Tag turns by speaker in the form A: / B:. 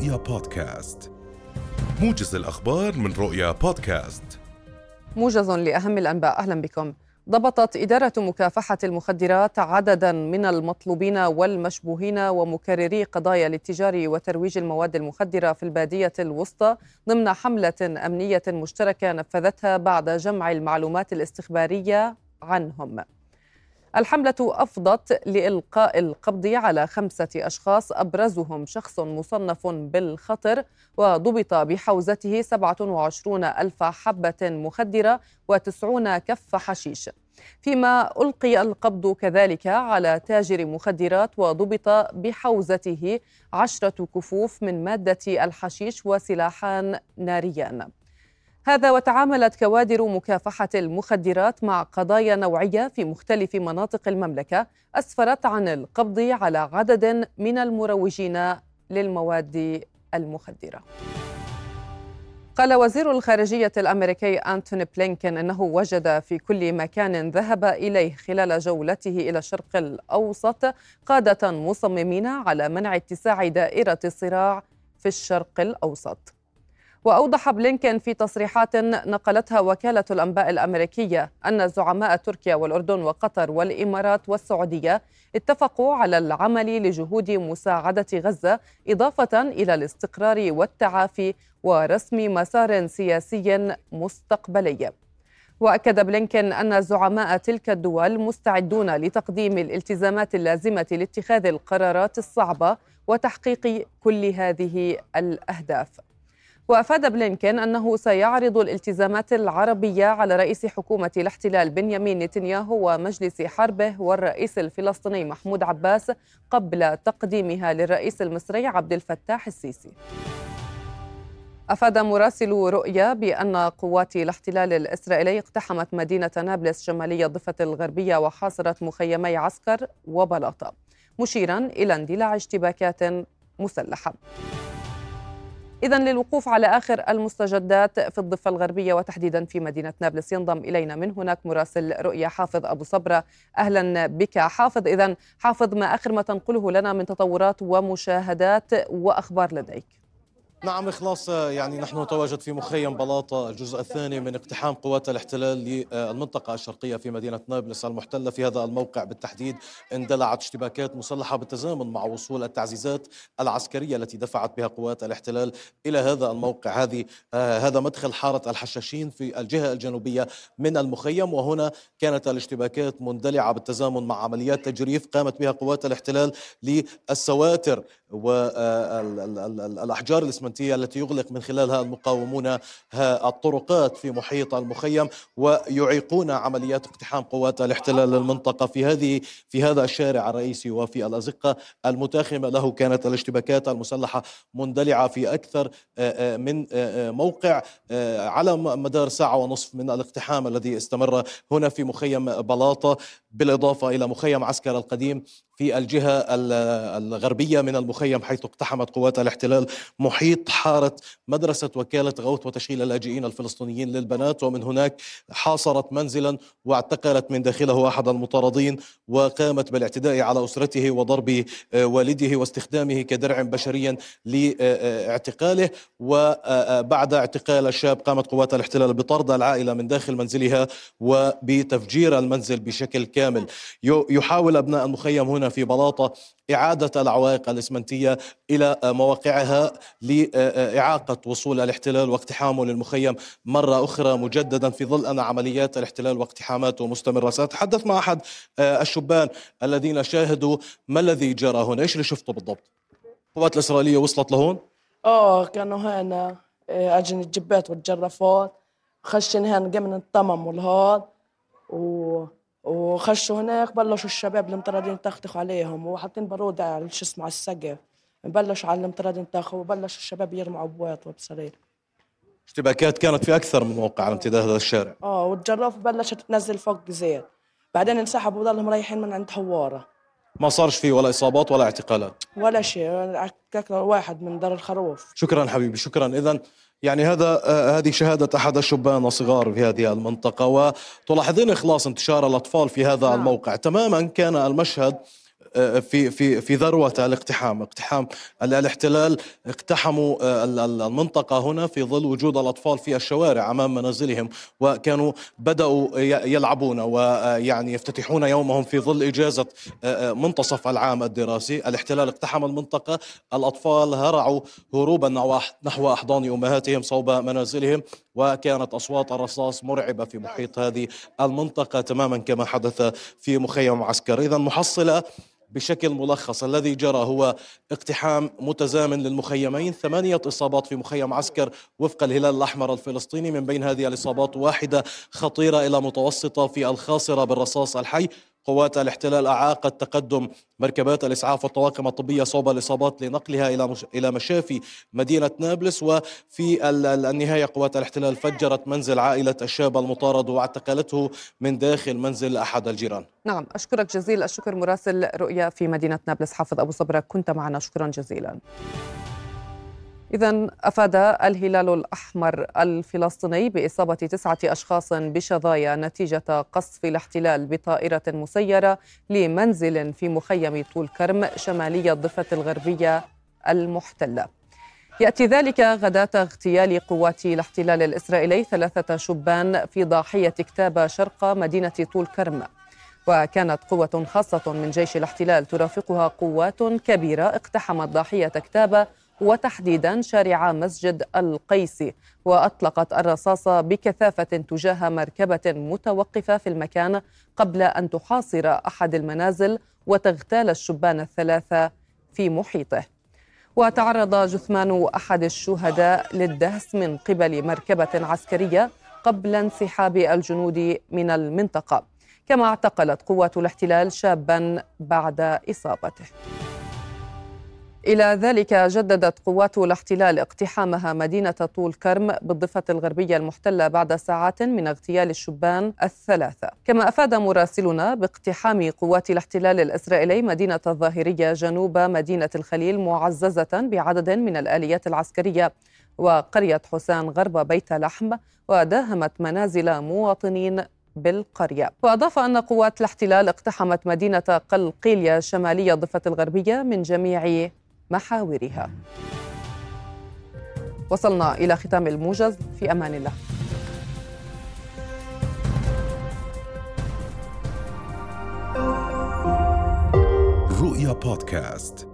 A: رؤيا بودكاست. موجز الأخبار من رؤيا بودكاست.
B: موجز لأهم الأنباء أهلا بكم. ضبطت إدارة مكافحة المخدرات عددا من المطلوبين والمشبوهين ومكرري قضايا الاتجار وترويج المواد المخدرة في البادية الوسطى ضمن حملة أمنية مشتركة نفذتها بعد جمع المعلومات الاستخبارية عنهم. الحملة أفضت لإلقاء القبض على خمسة أشخاص أبرزهم شخص مصنف بالخطر وضبط بحوزته 27 ألف حبة مخدرة و90 كف حشيش. فيما ألقي القبض كذلك على تاجر مخدرات وضبط بحوزته عشرة كفوف من مادة الحشيش وسلاحان ناريان. هذا وتعاملت كوادر مكافحة المخدرات مع قضايا نوعية في مختلف مناطق المملكة أسفرت عن القبض على عدد من المروجين للمواد المخدرة. قال وزير الخارجية الأمريكي أنتوني بلينكين أنه وجد في كل مكان ذهب إليه خلال جولته إلى الشرق الأوسط قادة مصممين على منع اتساع دائرة الصراع في الشرق الأوسط. وأوضح بلينكين في تصريحات نقلتها وكالة الأنباء الأمريكية أن زعماء تركيا والأردن وقطر والإمارات والسعودية اتفقوا على العمل لجهود مساعدة غزة إضافة إلى الاستقرار والتعافي ورسم مسار سياسي مستقبلي. وأكد بلينكين أن زعماء تلك الدول مستعدون لتقديم الالتزامات اللازمة لاتخاذ القرارات الصعبة وتحقيق كل هذه الأهداف وأفاد بلينكين أنه سيعرض الالتزامات العربية على رئيس حكومة الاحتلال بنيامين نتنياهو ومجلس حربه والرئيس الفلسطيني محمود عباس قبل تقديمها للرئيس المصري عبد الفتاح السيسي. أفاد مراسل رؤيا بأن قوات الاحتلال الإسرائيلي اقتحمت مدينة نابلس شمالي الضفة الغربية وحاصرت مخيمي عسكر وبلاطة مشيرا إلى اندلاع اشتباكات مسلحة. إذا للوقوف على آخر المستجدات في الضفة الغربية وتحديدا في مدينة نابلس. ينضم إلينا من هناك مراسل رؤيا حافظ أبو صبرة. أهلا بك حافظ. إذا حافظ ما آخر ما تنقله لنا من تطورات ومشاهدات وأخبار لديك؟
C: نعم إخلاص يعني نحن نتواجد في مخيم بلاطة الجزء الثاني من اقتحام قوات الاحتلال للمنطقة الشرقية في مدينة نابلس المحتلة في هذا الموقع بالتحديد اندلعت اشتباكات مسلحة بالتزامن مع وصول التعزيزات العسكرية التي دفعت بها قوات الاحتلال إلى هذا الموقع. هذه هذا مدخل حارة الحشاشين في الجهة الجنوبية من المخيم وهنا كانت الاشتباكات مندلعة بالتزامن مع عمليات تجريف قامت بها قوات الاحتلال للسواتر والأحجار الإسمنتية التي يغلق من خلالها المقاومون الطرقات في محيط المخيم ويعيقون عمليات اقتحام قوات الاحتلال للمنطقة في هذه في هذا الشارع الرئيسي وفي الأزقة المتاخمة. له كانت الاشتباكات المسلحة مندلعة في أكثر من موقع على مدار ساعة ونصف من الاقتحام الذي استمر هنا في مخيم بلاطة بالإضافة إلى مخيم عسكر القديم في الجهة الغربية من المخيم حيث اقتحمت قوات الاحتلال محيط حارة مدرسة وكالة غوث وتشغيل اللاجئين الفلسطينيين للبنات. ومن هناك حاصرت منزلا واعتقلت من داخله أحد المطاردين وقامت بالاعتداء على أسرته وضرب والده واستخدامه كدرع بشري لاعتقاله. وبعد اعتقال الشاب قامت قوات الاحتلال بطرد العائلة من داخل منزلها وبتفجير المنزل بشكل كامل. يحاول أبناء المخيم هنا في بلاطة إعادة العوائق الإسمنتية إلى مواقعها لإعاقة وصول الاحتلال واقتحامه للمخيم مرة أخرى مجددا في ظل أن عمليات الاحتلال واقتحاماته مستمرة. سأتحدث مع أحد الشبان الذين شاهدوا ما الذي جرى هنا. إيش اللي شفته بالضبط؟ القوات الإسرائيلية وصلت لهون؟
D: آه كانوا هنا أجن الجبات والجرافات خشن هنا جاي من الطمم والهاد و وخشوا هناك بلشوا الشباب المطردين يتختخوا عليهم وحاطين بارود على شو اسمه على السقف. بلشوا على المطردين يتخوا وبلشوا الشباب يرموا عبوات وبصرير
C: اشتباكات كانت في أكثر من موقع على امتداد هذا الشارع.
D: آه والجراف بلشت تنزل فوق زيت. بعدين انسحبوا وضلهم رايحين من عند حوارة.
C: ما صارش فيه ولا إصابات ولا اعتقالات.
D: ولا شيء واحد من دار الخروف.
C: شكرا حبيبي شكرا. اذا يعني هذا آه هذه شهادة أحد الشبان الصغار في هذه المنطقة. وتلاحظين إخلاص انتشار الأطفال في هذا نعم. الموقع. تماما كان المشهد في في في ذروة الاقتحام، اقتحام الاحتلال اقتحموا المنطقة هنا في ظل وجود الأطفال في الشوارع أمام منازلهم وكانوا بدأوا يلعبون ويعني يفتتحون يومهم في ظل إجازة منتصف العام الدراسي، الاحتلال اقتحم المنطقة، الأطفال هرعوا هروبا نحو أحضان أمهاتهم صوب منازلهم وكانت أصوات الرصاص مرعبة في محيط هذه المنطقة تماما كما حدث في مخيم عسكر، اذا محصلة بشكل ملخص. الذي جرى هو اقتحام متزامن للمخيمين ثمانية إصابات في مخيم عسكر وفق الهلال الأحمر الفلسطيني. من بين هذه الإصابات واحدة خطيرة إلى متوسطة في الخاصرة بالرصاص الحي. قوات الاحتلال أعاقت تقدم مركبات الإسعاف والطواقم الطبية صوب الإصابات لنقلها إلى. إلى مشافي مدينة نابلس وفي النهاية قوات الاحتلال فجرت منزل عائلة الشاب المطارد واعتقلته من داخل منزل أحد الجيران
B: نعم أشكرك جزيل الشكر مراسل رؤيا في مدينة نابلس حافظ أبو صبرك كنت معنا شكرا جزيلا إذا أفاد الهلال الأحمر الفلسطيني بإصابة تسعة أشخاص بشظايا نتيجة قصف الاحتلال بطائرة مسيرة لمنزل في مخيم طول كرم شمالي الضفة الغربية المحتلة. يأتي ذلك غداة اغتيال قوات الاحتلال الإسرائيلي ثلاثة شبان في ضاحية كتابة شرق مدينة طول كرم. وكانت قوة خاصة من جيش الاحتلال ترافقها قوات كبيرة اقتحمت ضاحية كتابة وتحديدا شارع مسجد القيسي وأطلقت الرصاص بكثافة تجاه مركبة متوقفة في المكان قبل أن تحاصر أحد المنازل وتغتال الشبان الثلاثة في محيطه. وتعرض جثمان أحد الشهداء للدهس من قبل مركبة عسكرية قبل انسحاب الجنود من المنطقة كما اعتقلت قوات الاحتلال شابا بعد إصابته. إلى ذلك جددت قوات الاحتلال اقتحامها مدينة طول كرم بالضفة الغربية المحتلة بعد ساعات من اغتيال الشبان الثلاثة. كما أفاد مراسلنا باقتحام قوات الاحتلال الإسرائيلي مدينة الظاهرية جنوب مدينة الخليل معززة بعدد من الآليات العسكرية وقرية حسان غرب بيت لحم وداهمت منازل مواطنين بالقرية. وأضاف أن قوات الاحتلال اقتحمت مدينة قلقيلية شمالية الضفة الغربية من جميع محاورها. وصلنا إلى ختام الموجز في أمان الله.
A: رؤيا بودكاست.